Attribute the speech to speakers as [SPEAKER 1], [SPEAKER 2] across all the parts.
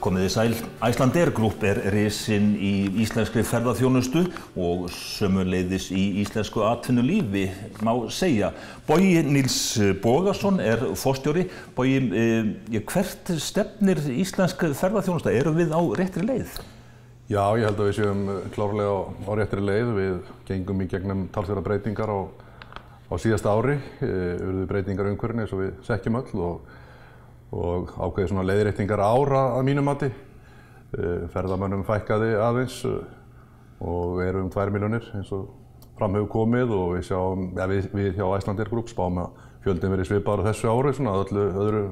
[SPEAKER 1] Komiði sæl, Icelandair Group er risinn í íslenskri ferðarþjónustu og sömuleiðis í íslensku atvinnulífi, má segja. Bói Níls Bógarsson er fórstjóri. Bói, eh, hvert stefnir íslensk ferðarþjónusta? Erum við á réttri leið?
[SPEAKER 2] Já, ég held að við séum klárlega á, á réttri leið. Við gengum í gegnum talsverða breytingar á, á síðasta ári. Við verðum breytingar umhverfni eins og við sekjum öll og og ákveði svona leiðréttingar ára að mínum mati. Ferðamönnum fækkaði aðeins og eru um 2 miljónir eins og fram hefur komið og við sjáum, ja, við, við hjá Icelandair Group spáum að fjöldin verið svipaður þessu ári svona að öllu öðru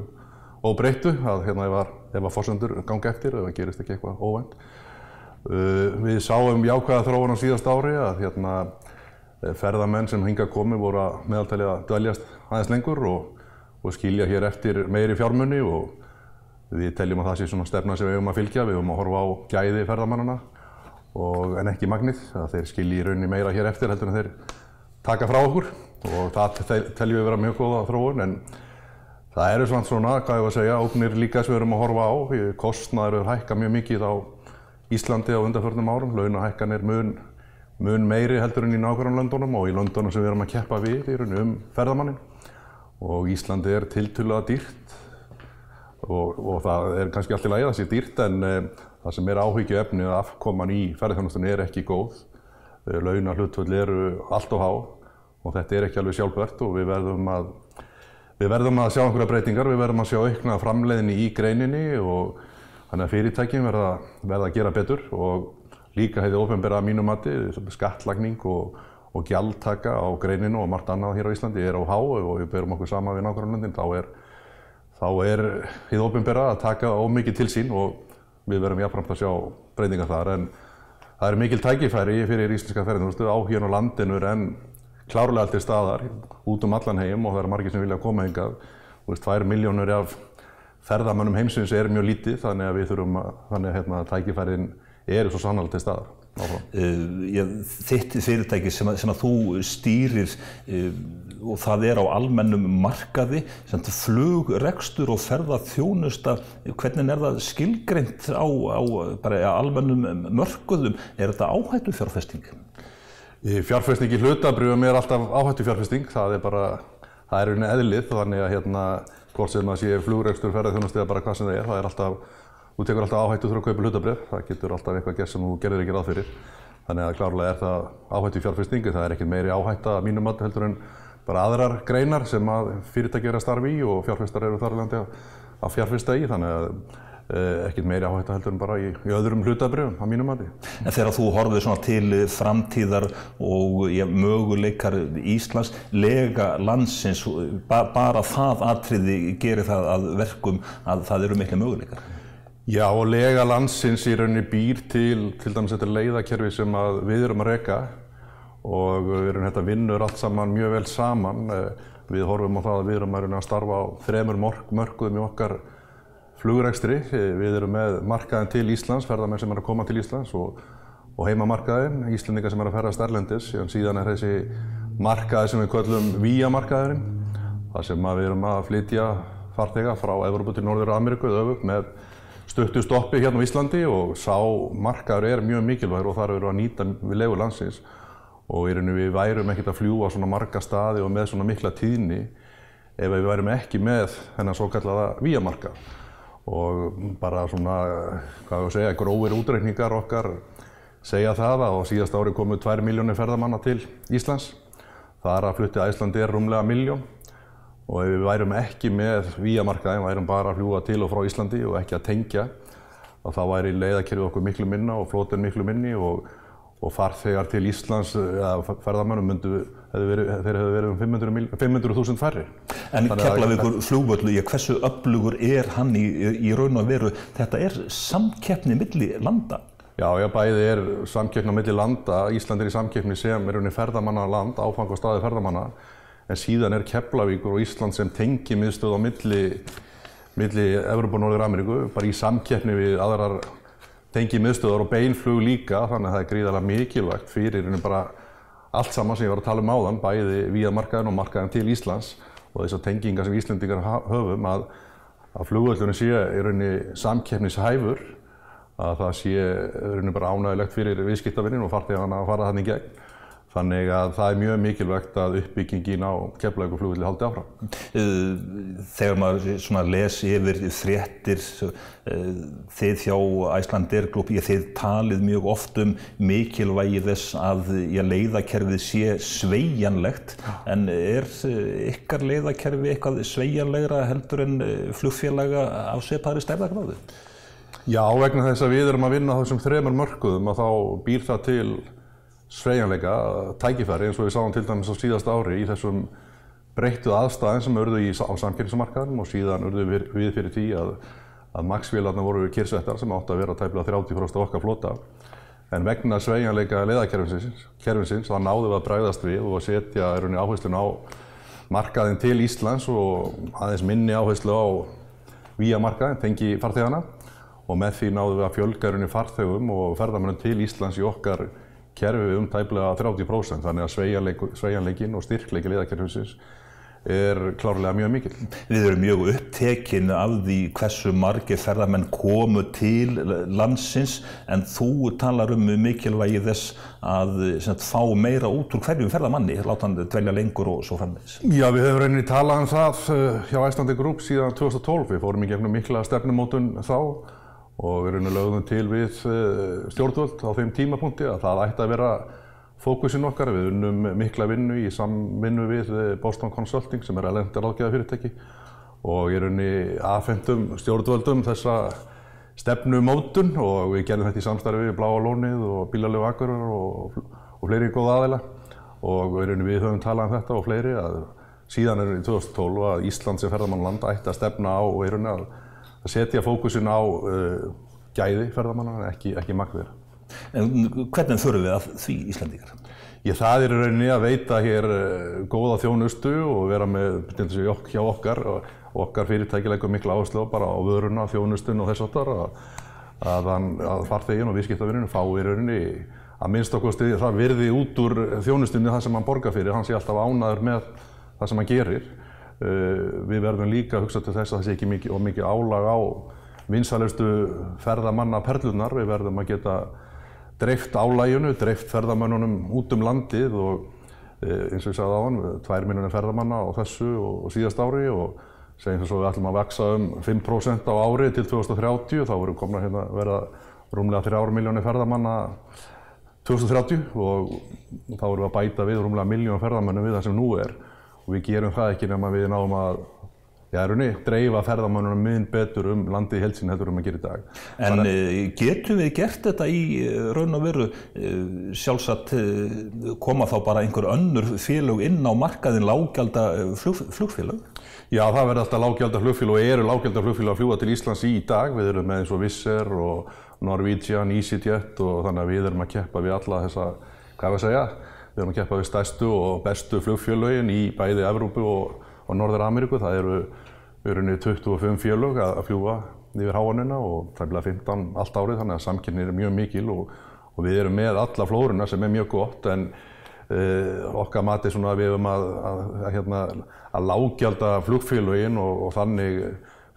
[SPEAKER 2] óbreyttu að hérna ef að fórsendur gangi eftir ef það gerist ekki eitthvað óvænt. Við sáum jákvæða þróun á síðast ári að hérna ferðamenn sem hinga komið voru að meðaltali að dveljast aðeins lengur og og skilja hér eftir meiri fjármunni og við teljum að það sé svona stefna sem við höfum að fylgja. Við höfum að horfa á gæði ferðamannana og, en ekki magnið. Að þeir skilji í rauninni meira hér eftir heldur en þeir taka frá okkur og það teljum við vera mjög góða þróun en það eru svona svona, hvað ég var að segja, ógnir líka sem við höfum að horfa á. Kostnaður eru hækka mjög mikið á Íslandi á undanförnum árum. Launahækkan er mun, mun meiri heldur en í nákvæmlega löndunum og í löndunum sem við erum að keppa við í rauninni um ferðamannin og Íslandi er tiltölulega dýrt. Og, og það er kannski allt í lagi að það sé dýrt en e, það sem er áhyggju efni að afkoman í ferðarþjónustunni er ekki góð. E, launa hlutvöld eru allt og há og þetta er ekki alveg sjálfbært og við verðum að, við verðum að sjá einhverja breytingar, við verðum að sjá aukna framleiðinni í greininni og þannig að fyrirtækjum verða, verða að gera betur. Og líka hefði ofenbæra að mínum mati, skattlagning og og gjaldtaka á greininu og margt annað hér á Íslandi er á há og við berum okkur sama við nákvæmlandin þá er, þá er hið ofinbera að taka ómikið til sín og við verum jáfnframt að sjá breytingar þar. En það er mikil tækifæri fyrir íslenska ferðinu áhjörn á landinu en klárlega allt er staðar út um allan heim og það eru margir sem vilja koma hingað. Og þess tvær miljónur af ferðamönnum heimsins er mjög lítið þannig að við þurfum að, þannig að hérna, tækifærin eru svo sannlega til staðar.
[SPEAKER 1] Uh, þitt fyrirtæki sem að, sem að þú stýrir uh, og það er á almennum markaði, flugrekstur og ferðarþjónusta, hvernig er það skilgreint á, á bara, almennum mörkuðum? Er þetta áhættu fjárfesting?
[SPEAKER 2] Fjárfesting í hlutabrjöfum er alltaf áhættu fjárfesting, það er bara, það er unni eðlið þannig að hérna, hvort sem að sé flugrekstur, ferðarþjónusta eða bara hvað sem það er, það er alltaf Þú tekur alltaf áhættu þurfa að kaupa hlutabref, það getur alltaf eitthvað gert sem þú gerir ekki ráð fyrir. Þannig að klárlega er það áhættu í fjárfestingu, það er ekkert meiri áhætta að mínum að heldur en bara aðrar greinar sem að fyrirtæki er að starfa í og fjárfestar eru þarlandi að fjárfesta í, þannig að eh, ekkert meiri áhætta heldur en bara í, í öðrum hlutabrefum að mínum að því.
[SPEAKER 1] En þegar þú horfið svona til framtíðar og ja, möguleikar Íslands, lega landsins, ba bara það atriði gerir það að verkum að það eru miklu möguleikar?
[SPEAKER 2] Já og lega landsins í rauninni býr til til dæmis þetta leiðakerfi sem við erum að reyka og við erum þetta vinnur allt saman mjög vel saman. Við horfum á það að við erum að starfa á þremur mörkuðum í okkar flugrekstri. Við erum með markaðin til Íslands, ferðarmenn sem er að koma til Íslands og, og heimamarkaðin, Íslandingar sem er að ferðast erlendis. Síðan er þessi markaði sem við kallum víamarkaðurinn, þar sem við erum að flytja farþega frá Európa til Norður Ameríku öfug með stuttu stoppi hérna á Íslandi og sá markaður er mjög mikilvægur og þar eru að nýta við legu landsins. Og í rauninu við værum ekkert að fljúa svona marga staði og með svona mikla tíðni ef við værum ekki með þennan svo kallaða víamarka og bara svona, hvað við segja, grófir útreikningar okkar segja það að á síðast ári komu 2 miljónir ferðamanna til Íslands. Það er að flutti að Íslandi er rúmlega miljón og ef við værum ekki með víamarkaðin, værum bara að fljúa til og frá Íslandi og ekki að tengja, þá væri leiðakerfið okkur miklu minna og flótinn miklu minni og, og farþegar til Íslands, eða ferðarmannum, myndu, verið, þeir hefðu verið um 500.000 500 færri.
[SPEAKER 1] En Keflavíkur flugvöldu, hversu öflugur er hann í, í raun og veru? Þetta er samkeppni milli landa.
[SPEAKER 2] Já, já, bæði er samkeppni á milli landa. Ísland er í samkeppni sem er unni ferðamanna land, áfang og staði ferðamanna en síðan er Keflavíkur og Ísland sem tengi miðstöð á milli, milli Evropa og Norður Ameríku, bara í samkeppni við aðrar tengi miðstöðar og beinflug líka, þannig að það er gríðarlega mikilvægt fyrir bara allt saman sem ég var að tala um áðan, bæði via markaðin og markaðin til Íslands og þessar tengingar sem Íslandingar höfum að, að flugvöldunum sé í rauninni samkeppnishæfur að það sé rauninni bara ánægilegt fyrir viðskiptavinnin og farþegana að fara þannig gegn. Þannig að það er mjög mikilvægt að uppbyggingin á keflavíku flugvelli haldi áfram.
[SPEAKER 1] Uh, þegar maður les yfir fréttir, uh, þið hjá Æslandir Group, þið talið mjög oft um mikilvægi þess að leiðakerfið sé sveigjanlegt, en er uh, ykkar leiðakerfi eitthvað sveigjanlegra heldur en flugfélaga á separi stærðargráðu?
[SPEAKER 2] Já, vegna þess að við erum að vinna þessum þremur mörkuðum og þá býr það til sveigjanleika, tækifæri eins og við sáum til dæmis á síðast ári í þessum breyttu aðstæðin sem örðu í, á samkynnsmarkaðum og síðan örðu við, við fyrir tí að, að maksvélarna voru kyrsettar sem átti að vera tæmlega 30% okkar flota. En vegna sveigjanleika leiðakerfinsins þá náðum við að bræðast við og setja áherslun á markaðin til Íslands og aðeins minni áherslu á víamarkaðin, tengi farþegana og með því náðum við að fjölga farþegum og ferðamennum til Íslands í okkar kerfi um tæplega 30% þannig að sveigjanleikin og styrkleiki liðakerfisins er klárlega mjög mikil.
[SPEAKER 1] Við erum mjög upptekinn af því hversu margir ferðarmenn komu til landsins en þú talar um mikilvægi þess að sagt, fá meira út úr hverjum ferðarmanni, láta hann dvelja lengur og svo frammeins.
[SPEAKER 2] Já, við hefum reyni talað um það eh, hjá Æslandi Group síðan 2012. Við fórum í gefnum mikla stefnumótun þá og við erum lögðum til við eh, stjórnvöld á þeim tímapunkti að það ætti að vera fókusin okkar. Við unnum mikla vinnu í samvinnu við eh, Boston Consulting sem er aðlendir ráðgæðafyrirtæki og ég er unni aðfendum stjórnvöldum þessa stefnumótun og við gerðum þetta í samstarfi við Bláa Lónið og Bílalegu Akurur og, og fleiri góða aðeila og við, við höfum talað um þetta og fleiri að síðan er í 2012 að Ísland sem ferðarmannland ætti að stefna á og er unni að að setja fókusin á uh, gæði ferðamanna en ekki, ekki magðir.
[SPEAKER 1] En hvernig förum við að því Íslandíkar?
[SPEAKER 2] Ég það er rauninni að veita hér uh, góða þjónustu og vera með hjá okkar og okkar fyrirtækilega miklu áherslu bara á vöruna, þjónustun og þess aftar að, farþegin og viðskiptavinninu fái rauninni að minnst okkur stuði það virði út úr þjónustunni það sem hann borgar fyrir, hann sé alltaf ánaður með það sem hann gerir við verðum líka að hugsa til þess að það sé ekki mikið, mikið álag á vinsalistu ferðamanna perlunar. Við verðum að geta dreift álæginu, dreift ferðamannunum út um landið og eh, eins og ég sagði á hann, tvær miljónir ferðamanna á þessu og, og síðast ári og segjum þess að við ætlum að vexa um 5% á ári til 2030 þá verðum komin að hérna verða rúmlega 3 miljónir ferðamanna 2030 og þá verðum við að bæta við rúmlega miljón ferðamannum við það sem nú er og við gerum það ekki nema við náum að Já, raunni, dreifa ferðamannunum mun betur um landið helsin heldur um að gera í dag.
[SPEAKER 1] En Þannig... Eh, getum við gert þetta í eh, raun og veru eh, sjálfsagt koma þá bara einhver önnur félög inn á markaðin lágjálda flug, flugfélög?
[SPEAKER 2] Já, það verður alltaf lágjálda flugfélög og eru lágjálda flugfélög að fljúa til Íslands í dag. Við erum með eins og Visser og Norwegian, EasyJet og þannig að við erum að keppa við alla þessa, hvað er að segja, Við erum að keppa við stærstu og bestu flugfjölögin í bæði Evrópu og, og Norður Ameríku. Það eru verið 25 fjölög að, að fljúa yfir háanuna og er bila 15 allt árið þannig að samkynni er mjög mikil og, og við erum með alla flórunna sem er mjög gott en uh, okkar mati svona að við erum að, að, hérna, að lágjalda flugfjölögin og, og þannig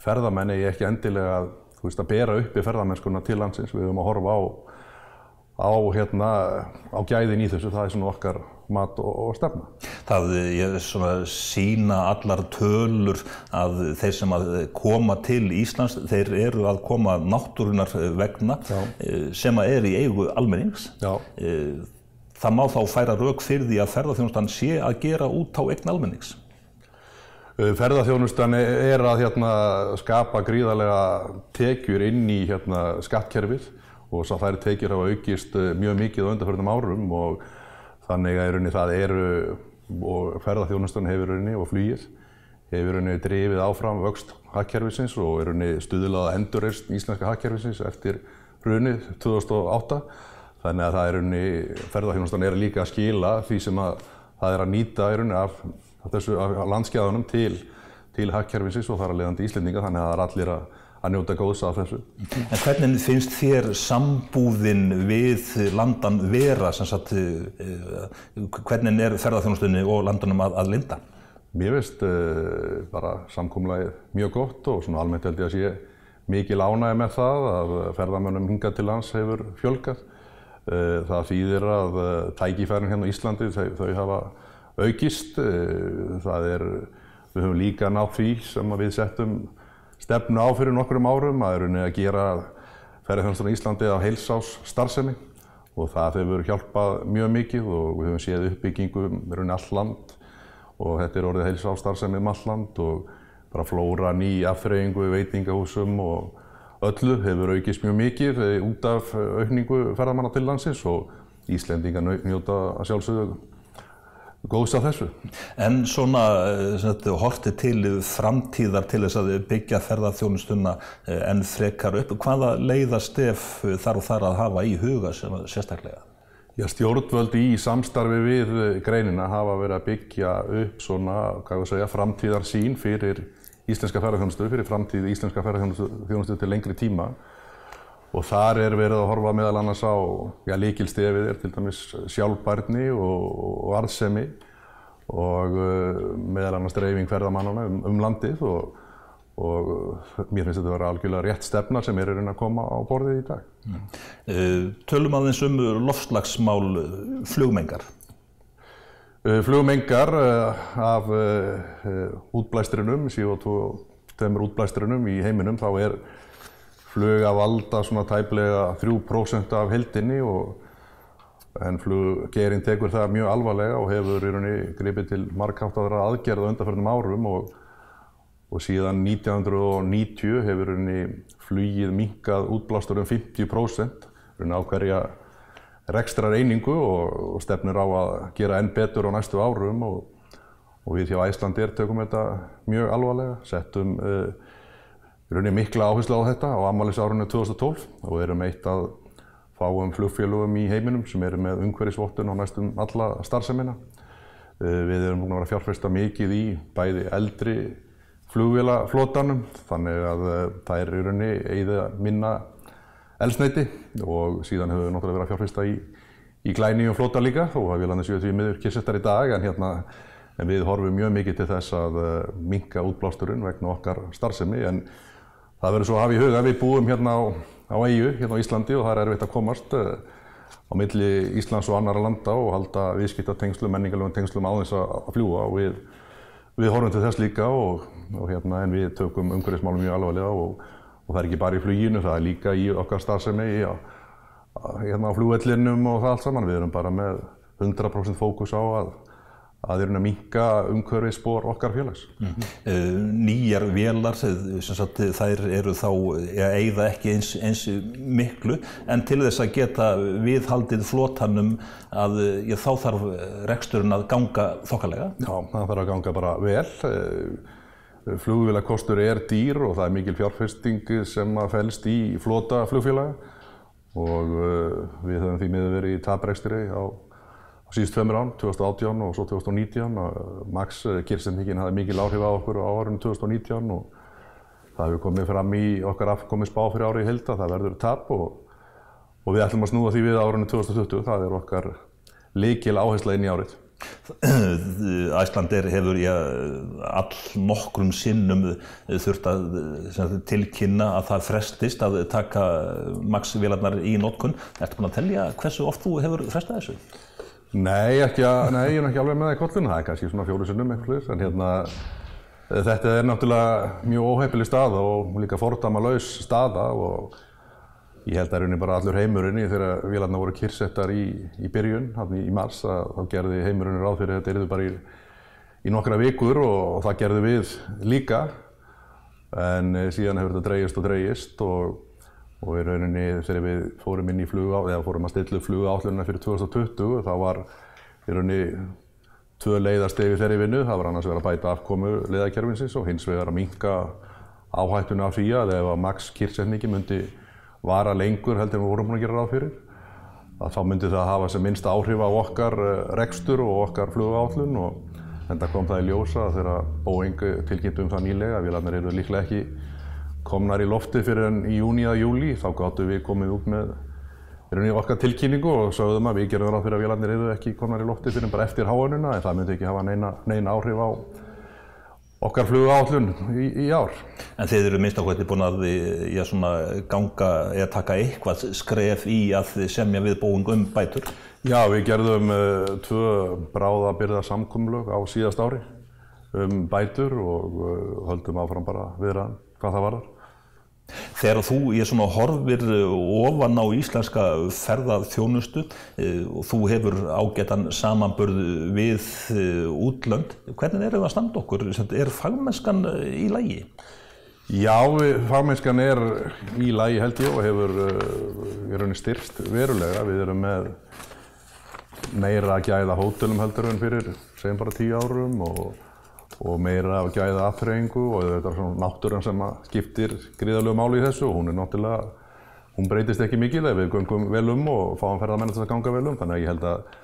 [SPEAKER 2] ferðamenni ekki endilega veist, að bera upp í ferðamennskuna til landsins. Við erum að horfa á á, hérna, á gæðin í þessu, það er svona okkar mat og, og stefna.
[SPEAKER 1] Það er svona sína allar tölur að þeir sem að koma til Íslands, þeir eru að koma náttúrunar vegna Já. Eh, sem að er í eigu almennings. Já. Eh, það má þá færa rauk fyrir því að ferðarþjónustan sé að gera út á eign almennings.
[SPEAKER 2] Eh, ferðarþjónustan er að hérna, skapa gríðarlega tekjur inn í hérna, skattkerfið og svo þær tekjur hafa aukist eh, mjög mikið á undarförnum árum og þannig að rauninni, það eru og ferðarþjónustan hefur rauninni, og flýið hefur rauninni, drifið áfram vöxt hakkerfisins og er stuðilað endurreist íslenska hakkerfisins eftir runið 2008 þannig að það er rauninni, ferðarþjónustan er líka að skila því sem að það er að nýta rauninni, af, þessu, af landskeiðunum til, til hakkerfisins og þar að leiðandi íslendinga þannig að það er allir að að njóta góðs af þessu.
[SPEAKER 1] En hvernig finnst þér sambúðin við landan vera, sagt, eh, hvernig er ferðarþjónustunni og landunum að, að linda?
[SPEAKER 2] Mér veist uh, bara samkómulagið mjög gott og svona almennt held ég að sé mikil ánægi með það að ferðamönnum hingað til lands hefur fjölgað. Uh, það þýðir að uh, tækifærin hérna á Íslandi þau, þau hafa aukist. Það er, við höfum líka nátt því sem við settum stefnu á fyrir nokkrum árum að er að gera ferðarþjónustan í Íslandi á heilsás starfsemi og það hefur hjálpað mjög mikið og við höfum séð uppbyggingu um all land og þetta er orðið heilsástarfsemi um all land og bara flóra ný afþreyingu í veitingahúsum og öllu hefur aukist mjög mikið út af aukningu ferðamanna til landsins og Íslendingar njóta að sjálfsögðu góðst af þessu.
[SPEAKER 1] En svona eh, hortið til framtíðar til þess að byggja ferðarþjónustuna eh, en frekar upp, hvaða leiðastef þarf þar að hafa í huga sérstaklega?
[SPEAKER 2] Já, stjórnvöld í samstarfi við greinina hafa verið að byggja upp svona, hvað við segja, framtíðar sín fyrir íslenska ferðarþjónustu, fyrir framtíð íslenska ferðarþjónustu til lengri tíma og þar er verið að horfa meðal annars á, já, líkilstefið er til dæmis sjálfbærni og, og arðsemi og uh, meðal annars dreifing ferðamannana um, um landið og og mér finnst þetta að vera algjörlega rétt stefna sem er að koma á borðið í dag. Mm.
[SPEAKER 1] Tölum aðeins um loftslagsmál eh, flugmengar.
[SPEAKER 2] Flugmengar af útblæstrinum, CO2 útblæstrinum í heiminum, þá er flug að valda svona tæplega 3% af heldinni en fluggerinn tekur það mjög alvarlega og hefur í rauninni gripið til markáttaðra aðgerða undanförnum árum og og síðan 1990 hefur flugið minkað útblástur um 50% á hverja rekstrar einingu og, og stefnir á að gera enn betur á næstu árum og, og við hjá Æslandir tökum þetta mjög alvarlega, settum uh, mikla áherslu á þetta á ammaliðsárunni 2012 og erum eitt að fáum flugfélögum í heiminum sem eru með umhverfisvottun á næstum alla starfseminna. Uh, við erum búin að vera fjárfesta mikið í bæði eldri flugvélaflotanum þannig að uh, það er í rauninni eigið minna elsneiti og síðan hefur við náttúrulega verið að fjárfesta í, í glæníum flota líka og það vil hann séu því miður kyrsettar í dag en, hérna, en við horfum mjög mikið til þess að uh, minka útblásturinn vegna okkar starfsemi en það verður svo að hafa í huga við búum hérna á, á EU, hérna á Íslandi og það er erfitt að komast uh, á milli Íslands og annara landa og halda viðskiptatengslum, menningarlegum tengslum á þess að fljúa og við Við horfum til þess líka og, og hérna, en við tökum umhverfismálum mjög alvarlega og, og það er ekki bara í flugínu, það er líka í okkar starfsemi, í, hérna á flugvellinum og það allt saman. Við erum bara með 100% fókus á að að er að minka umhverfið spór okkar félags. Mm
[SPEAKER 1] -hmm. Nýjar vélar, sagt, þær eru þá, eða eigða ekki eins, eins miklu, en til þess að geta viðhaldið flotanum að já, þá þarf reksturinn að ganga þokkalega?
[SPEAKER 2] Já, það þarf að ganga bara vel. Flugvélagkostur er dýr og það er mikil fjárfesting sem að fælst í flota flugfélaga og við höfum því miður verið í tabrekstri á síðust tveimur án, 2018 og svo 2019. Max eh, kyrksetningin hafði mikil áhrif á okkur á árunum 2019 og það hefur komið fram í okkar afkomið spá fyrir árið í hilda, það verður tap og, og við ætlum að snúða því við árunum 2020, það er okkar líkil áhersla inn í árið.
[SPEAKER 1] Æslandir hefur ja, all nokkrum sinnum þurft að tilkynna að það frestist að taka Max-vélarnar í notkun. Ertu búinn að tellja hversu oft þú hefur frestað þessu?
[SPEAKER 2] Nei, ekki að, nei, ég er ekki alveg með það í kollinu, það er kannski svona fjóru sinnum eitthvað en hérna þetta er náttúrulega mjög óheipileg staða og líka fordama laus staða og ég held að raunin bara allur heimurinn þegar vélarna voru kyrsettar í, í byrjun, hann í mars, þá gerði heimurinn ráð fyrir þetta erðu bara í, í nokkra vikur og, og það gerði við líka, en síðan hefur þetta dreyist og dreyist og og í rauninni þegar við fórum inn í fluga, eða fórum að stilla upp flugállunina fyrir 2020 þá var í rauninni tvö leiðarstegi þeirri vinnu, það var annars vera að bæta afkomu leiðarkerfinsins og hins vegar að minka áhættuna af því að ef að max kyrksetningi myndi vara lengur heldur en við vorum að gera ráð fyrir að þá myndi það hafa sem minnst áhrif á okkar eh, rekstur og okkar flugállun og þetta kom það í ljósa þegar Boeing tilkynntum það nýlega að vélarnar eru líklega ekki komnar í lofti fyrir enn í júni eða júli þá gáttu við komið út með í okkar tilkynningu og sögðum að við gerum ráð fyrir að vélarnir eru ekki komnar í lofti fyrir bara eftir háanuna en það myndi ekki hafa neina, neina áhrif á okkar flugáallun í, í ár.
[SPEAKER 1] En þeir eru minnst ákveðið búin að já, svona, ganga eða taka eitthvað skref í að semja við bóing um bætur?
[SPEAKER 2] Já, við gerðum uh, tvö bráðabyrða samkumlug á síðast ári um bætur og uh, höldum áfram bara viðraðan hvað það varðar.
[SPEAKER 1] Þegar þú ég svona horfir ofan á íslenska ferðarþjónustu eh, og þú hefur ágætan samanbörð við eh, útlönd, hvernig er það að standa okkur? Er fagmennskan eh, í lægi?
[SPEAKER 2] Já, fagmennskan er í lægi held ég og hefur í rauninni styrst verulega. Við erum með meira að gæða hótelum heldur en fyrir segjum bara tíu árum og og meira af gæða aftreyingu og þetta er svona náttúran sem skiptir gríðarlegu máli í þessu. Og hún er náttúrulega, hún breytist ekki mikið ef við gangum vel um og fáum ferðarmenn að ganga vel um. Þannig að ég held að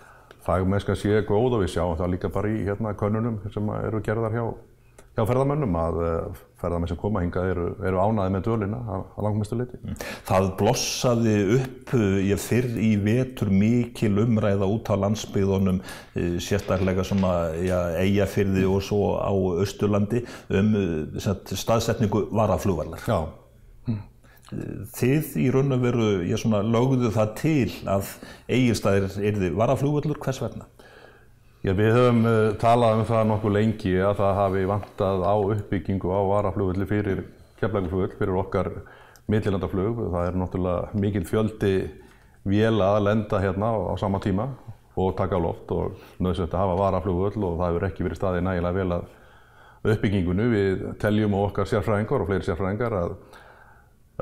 [SPEAKER 2] fagmennska sé góð og við sjáum það líka bara í hérna könnunum sem eru gerðar hjá hjá ferðarmönnum að eh, ferðarmenn sem koma hingað eru, eru ánaði með dölina að langmestu liti. Mm.
[SPEAKER 1] Það blossaði upp eh, ég fyrr í vetur mikil umræða út á landsbyðunum eh, sérstaklega svona ja, eigafyrði og svo á Östurlandi um staðsetningu varaflugvarlar.
[SPEAKER 2] Já.
[SPEAKER 1] Mm. Þið í raun og veru, lögðu það til að eigistæðir erði varaflugvallur hvers vegna?
[SPEAKER 2] Já, við höfum uh, talað um það nokkuð lengi að það hafi vantað á uppbyggingu á varaflugulli fyrir keflæguflugull, fyrir okkar millilandaflug. Það er náttúrulega mikil fjöldi vela að lenda hérna á, á sama tíma og taka loft og nöðsett að hafa varaflugull og það hefur ekki verið staðið nægilega vel að uppbyggingunni. Við teljum á okkar sérfræðingar og fleiri sérfræðingar að,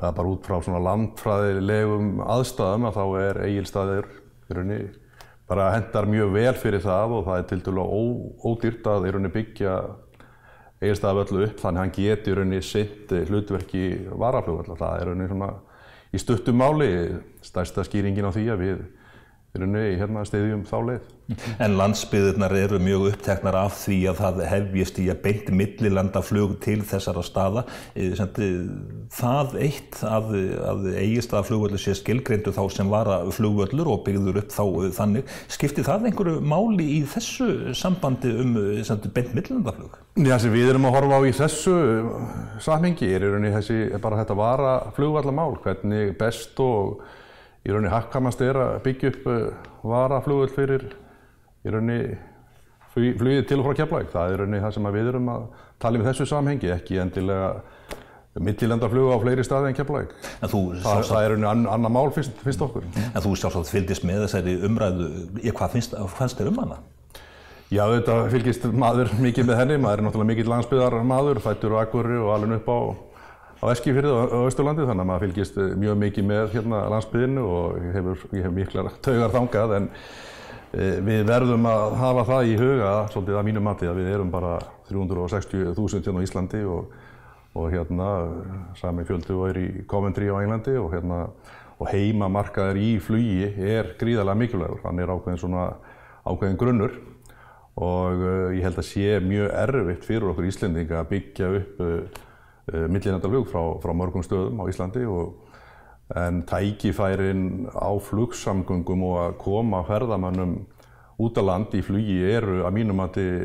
[SPEAKER 2] að bara út frá svona landfræðilegum aðstæðum að þá er eigilstaðir í rauninni bara hendar mjög vel fyrir það og það er til dælu ódýrt að í rauninni byggja eiginstæðavöldu upp þannig að hann geti í rauninni sitt hlutverki varaflugvölda. Það er rauninni svona í stuttum máli stærsta skýringin á því að við í hérna stiðjum þá leið.
[SPEAKER 1] En landsbyðirnar eru mjög uppteknar af því að það hefjist í að beint millilandaflug til þessara staða. Eh, það eitt að, að eigist að flugvöldur sé skilgreindu þá sem var að flugvöldur og byggður upp þá eh, þannig. Skipti það einhverju máli í þessu sambandi um eh, beint millilandaflug?
[SPEAKER 2] Já, sem við erum að horfa á í þessu samhengi er í rauninni þessi, bara þetta vara flugvallamál, hvernig best og í rauninni hakkamast er að byggja upp vara flugvöld fyrir í rauninni flugið til og frá Keflavík. Það er rauninni það sem við erum að tala um þessu samhengi, ekki endilega mittilendarflug á fleiri staði en Keflavík. Það, það er rauninni an, annar mál fyrst, fyrst okkur.
[SPEAKER 1] En þú sjálfsagt fylgist með þessari umræðu, ég, hvað finnst, þér um hana?
[SPEAKER 2] Já, þetta fylgist maður mikið með henni, maður er náttúrulega mikill landsbyðar maður, fættur og akkurri og alveg upp á, á Eskifyrði og Östurlandi, þannig að maður fylgist mjög mikið með hérna landsbyðinu og hefur, ég hef miklar taugar þangað en Eh, við verðum að hafa það í huga, svolítið að mínu mati, að við erum bara 360.000 hérna á Íslandi og, og hérna sami fjöldu er í Coventry á Englandi og, hérna, og heimamarkaðar í flugi er gríðarlega mikilvægur. Hann er ákveðin, svona, ákveðin grunnur og uh, ég held að sé mjög erfitt fyrir okkur Íslendinga að byggja upp uh, millinandalvug frá, frá mörgum stöðum á Íslandi og en tækifærin á flugsamgöngum og að koma ferðamannum út á land í flugi eru að mínum að þið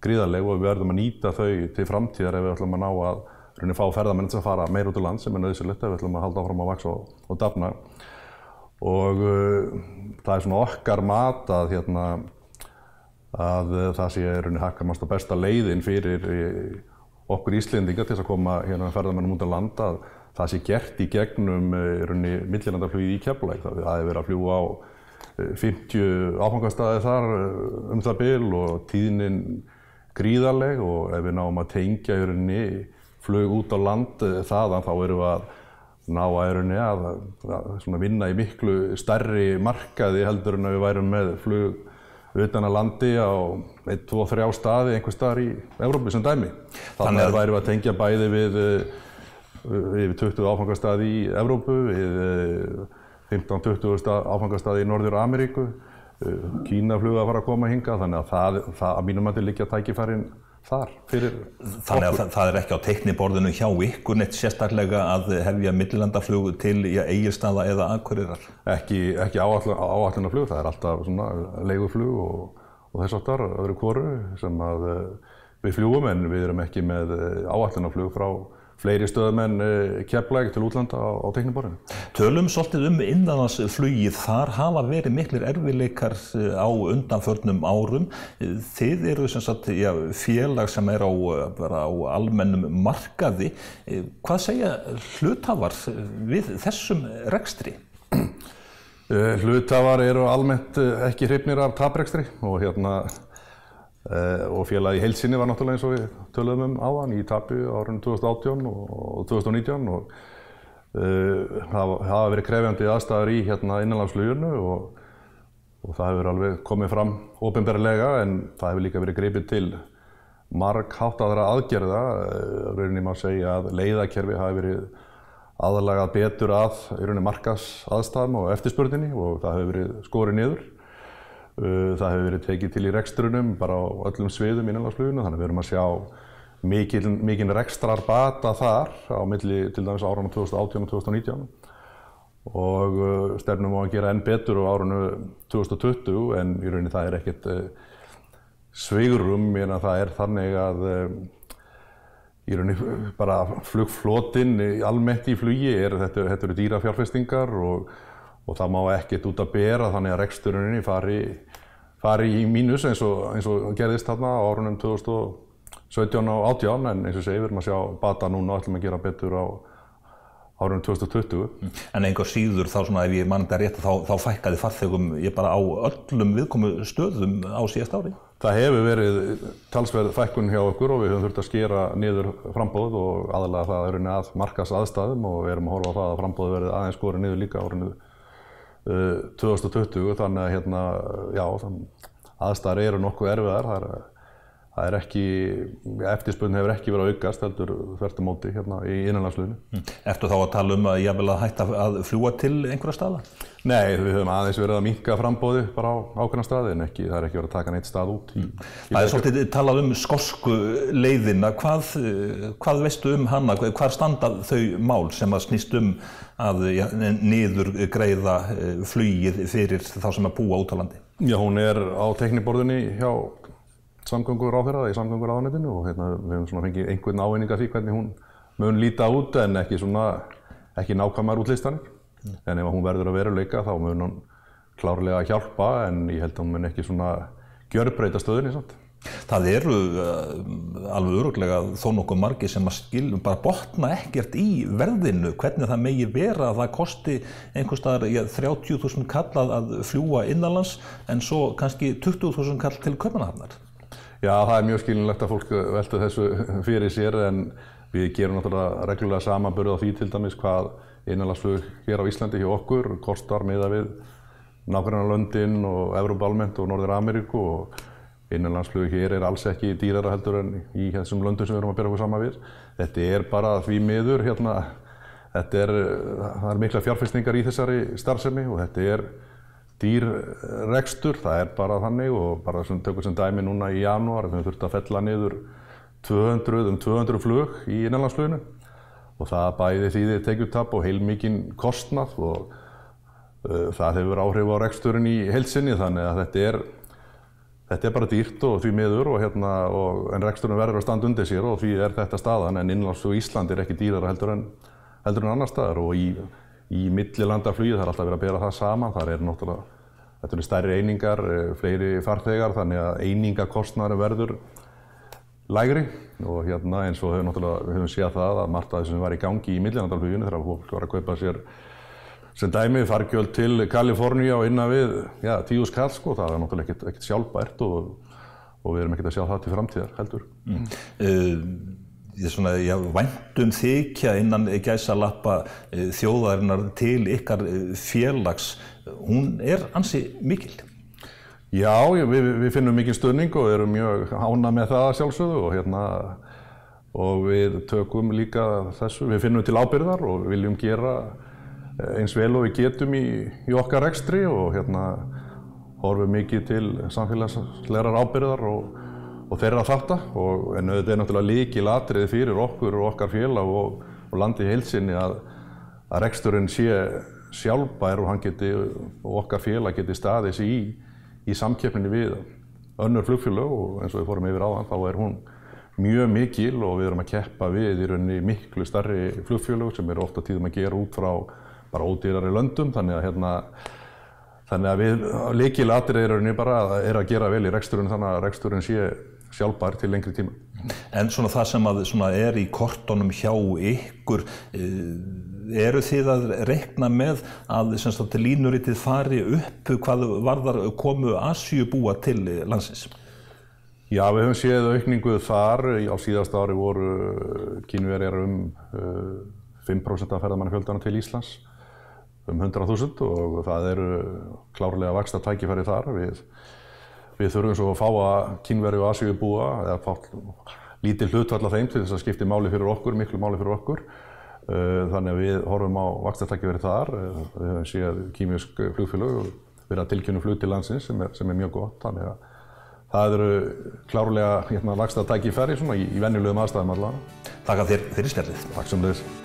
[SPEAKER 2] gríðarlega og við verðum að nýta þau til framtíðar ef við ætlum að ná að raunin fá ferðamenn sem fara meir út á land sem er nöðsilegt ef við ætlum að halda áfram að vaksa og, og dafna. Og uh, það er svona okkar mat að, hérna, að uh, það sé raunin hakkamast og besta leiðin fyrir uh, okkur Íslendinga til að koma hérna ferðamennum út á land að það sé gert í gegnum uh, millilandaflugið í Keflæk. Það hefur verið að fljúa á 50 uh, áfangastæði þar uh, um það byl og tíðnin gríðarleg og ef við náum að tengja rauninni flug út á land þaðan þá erum við að ná að að, að vinna í miklu stærri markaði heldur en að við værum með flug utan að landi á 1, 2, 3 staði einhver staðar í Európi sem dæmi. Þannig að værum við að tengja bæði við yfir 20 áfangastadi í Evrópu, við 15-20 áfangastadi í Norður Ameríku, Kínaflug að fara að koma hinga, þannig að það, það að mínum að til líka tækifærin þar fyrir
[SPEAKER 1] Þannig að það, það er ekki á teikniborðinu hjá ykkur neitt sérstaklega að hefja millilandaflug til eigirstaða eða aðkurirar?
[SPEAKER 2] Ekki, ekki áallunaflug, það er alltaf leiguflug og, og þess aftar öðru kóru sem að við fljúum en við erum ekki með áallunarflug frá fleiri stöðum en keflæg til útlanda á, á tekniborðinu.
[SPEAKER 1] Tölum svolítið um innanlandsflugið, þar hafa verið miklir erfileikar á undanförnum árum. Þið eru sem sagt, já, félag sem er á, á almennum markaði. Hvað segja hlutafar við þessum rekstri?
[SPEAKER 2] Hlutafar eru almennt ekki hrifnir af taprekstri og hérna Uh, og félagi heilsinni var náttúrulega eins og við töluðum um áðan í tapi árunum 2018 og 2019 og uh, það hafa verið krefjandi aðstæður í hérna innanlandsfluginu og, og það hefur alveg komið fram ofinberlega en það hefur líka verið greipið til marg háttaðra aðgerða uh, rauninni má segja að leiðakerfi hafi verið aðalagað betur rauninni markas aðstæðum og eftirspurninni og það hefur verið skorið niður. Uh, það hefur verið tekið til í rekstrunum bara á öllum sviðum innanlandsfluginu þannig að við erum að sjá mikinn mikil rekstrar bata þar á milli til dæmis árunum 2018 og 2019 og uh, stefnum á að gera enn betur á árunum 2020 en í rauninni það er ekkert uh, sveigurum en það er þannig að í rauninni bara flugflotinn almennt í flugi er þetta, þetta eru dýra fjárfestingar og og það má ekkert út að bera þannig að reksturunni fari, fari í mínus eins og, eins og gerðist þarna á árunum 2017 og 18 en eins og segi við erum að sjá bata núna og ætlum að gera betur á árunum 2020.
[SPEAKER 1] En einhver síður þá svona ef ég mann þetta rétt þá, þá fækkaði farþegum ég bara á öllum viðkomu stöðum á síðast ári?
[SPEAKER 2] Það hefur verið talsverð fækkun hjá okkur og við höfum þurft að skera niður frambóð og aðalega það er að markas aðstæðum og við erum að horfa á það að frambóð verið aðeins skorið niður líka árunum 2020 þannig að hérna, já, aðstæðar eru nokkuð erfiðar. Það er, ekki, eftirspunni hefur ekki verið að aukast heldur þvertum móti hérna í innanlandsluðinu.
[SPEAKER 1] Mm. Ertu þá að tala um að ég vil að hætta að fljúa til einhverja staða?
[SPEAKER 2] Nei, við höfum aðeins verið að minka frambóði bara á ákveðna staði en ekki, það er ekki verið að taka neitt stað út. Í, mm.
[SPEAKER 1] í það er svolítið talað um skosku leiðina. Hvað, hvað veistu um hana? Hvar standa þau mál sem að snýst um að ja, niður greiða eh, flugið fyrir þá sem að búa út á landi?
[SPEAKER 2] Já, hún er á tekniborðinni hjá samgöngur áfyrraða í samgöngur áðanetinu og hérna, við hefum svona fengið einhvern ávinning af því hvernig hún mun líta út en ekki svona, ekki nákvæmar útlistanir. Mm. En ef hún verður að veruleika þá mun hún klárlega hjálpa en ég held að hún mun ekki svona gjörbreyta stöðunni samt.
[SPEAKER 1] Það eru uh, alveg öruglega þó nokkuð margi sem að skilum bara botna ekkert í verðinu hvernig það megi vera að það kosti einhver staðar 30.000 kall að fljúa innanlands en svo kannski 20.000 kall til köpunahafnar.
[SPEAKER 2] Já, það er mjög skilinlegt að fólk velta þessu fyrir sér en við gerum náttúrulega reglulega samanbörð á því til dæmis hvað innanlandsflug hér á Íslandi hjá okkur kostar meða við nákvæmlega London og Európa almennt og Norður Ameríku og innanlandsflug hér er alls ekki dýrara heldur en í þessum löndum sem við erum að byrja okkur sama við. Þetta er bara því miður hérna, þetta er, það er mikla fjárfæstingar í þessari starfsemi og þetta er dýr rekstur, það er bara þannig og bara sem tökur sem dæmi núna í janúar við þurftum að fella niður 200, um 200 flug í innanlandsfluginu og það bæði því þið tekjutap og heilmikinn kostnað og uh, það hefur áhrif á reksturinn í heilsinni þannig að þetta er Þetta er bara dýrt og því miður og hérna, og, en reksturinn verður að standa undir sér og því er þetta staðan en innlandsflug í Íslandi er ekki dýrara heldur en, heldur en annar staðar og í í millilandaflugi, það er alltaf verið að bera það saman, þar er náttúrulega, þetta eru stærri einingar, eh, fleiri farþegar, þannig að einingakostnari verður lægri og hérna eins og hefur náttúrulega, við höfum séð það að margt af þessum var í gangi í millilandafluginu þegar fólk var að kaupa sér sem dæmi fargjöld til Kaliforníu og innan við, já, tíu skall sko, það er náttúrulega ekkert sjálfbært og, og við erum ekkert að sjá það til framtíðar heldur. Mm.
[SPEAKER 1] Uh, svona, já, væntum þykja innan gæsa lappa e, þjóðarinnar til ykkar e, félags, hún er ansi mikil.
[SPEAKER 2] Já, við, við finnum mikil stöðning og erum mjög ána með það sjálfsögðu og, hérna, og við tökum líka þessu, við finnum til ábyrðar og viljum gera eins vel og við getum í, í okkar rekstri og hérna, horfum mikið til samfélagslegar ábyrðar og og þeirra þarta og en þetta er náttúrulega líkil atriði fyrir okkur og okkar félag og, og landi í heilsinni að, að reksturinn sé sjálfbær og, geti, og okkar félag geti staðið sér í, í samkeppninni við önnur flugfélag og eins og við fórum yfir áðan þá er hún mjög mikil og við erum að keppa við í rauninni miklu starri flugfjölug sem eru ofta tíðum að gera út frá bara ódýrari löndum þannig að hérna þannig að við líkilatir er rauninni bara að er að gera vel í reksturinn þannig að reksturinn sé sjálfbær til lengri tíma.
[SPEAKER 1] En svona það sem að svona er í kortunum hjá ykkur eru þið að reikna með að sagt, línuritið fari upp hvað varðar komu Asjubúa til landsins?
[SPEAKER 2] Já, við höfum séð aukningu þar. Á síðast ári voru kínverjar um uh, 5% af ferðamannafjöldana til Íslands, um 100.000 og það eru klárlega vaksta tækifæri þar. Við, við þurfum svo að fá að kínverju og Asíu búa, eða fá lítið hlutvall af þeim til þess að skipti máli fyrir okkur, miklu máli fyrir okkur. Uh, þannig að við horfum á vaksta tækifæri þar. Uh, við höfum séð kínversk flugfélög verið að tilkynna flug til landsins sem er, sem er mjög gott. Þannig að Það eru klárlega hérna, í ferri í, í venjulegum aðstæðum allavega.
[SPEAKER 1] Takk að þér fyrir spjallið.
[SPEAKER 2] Takk sem þess.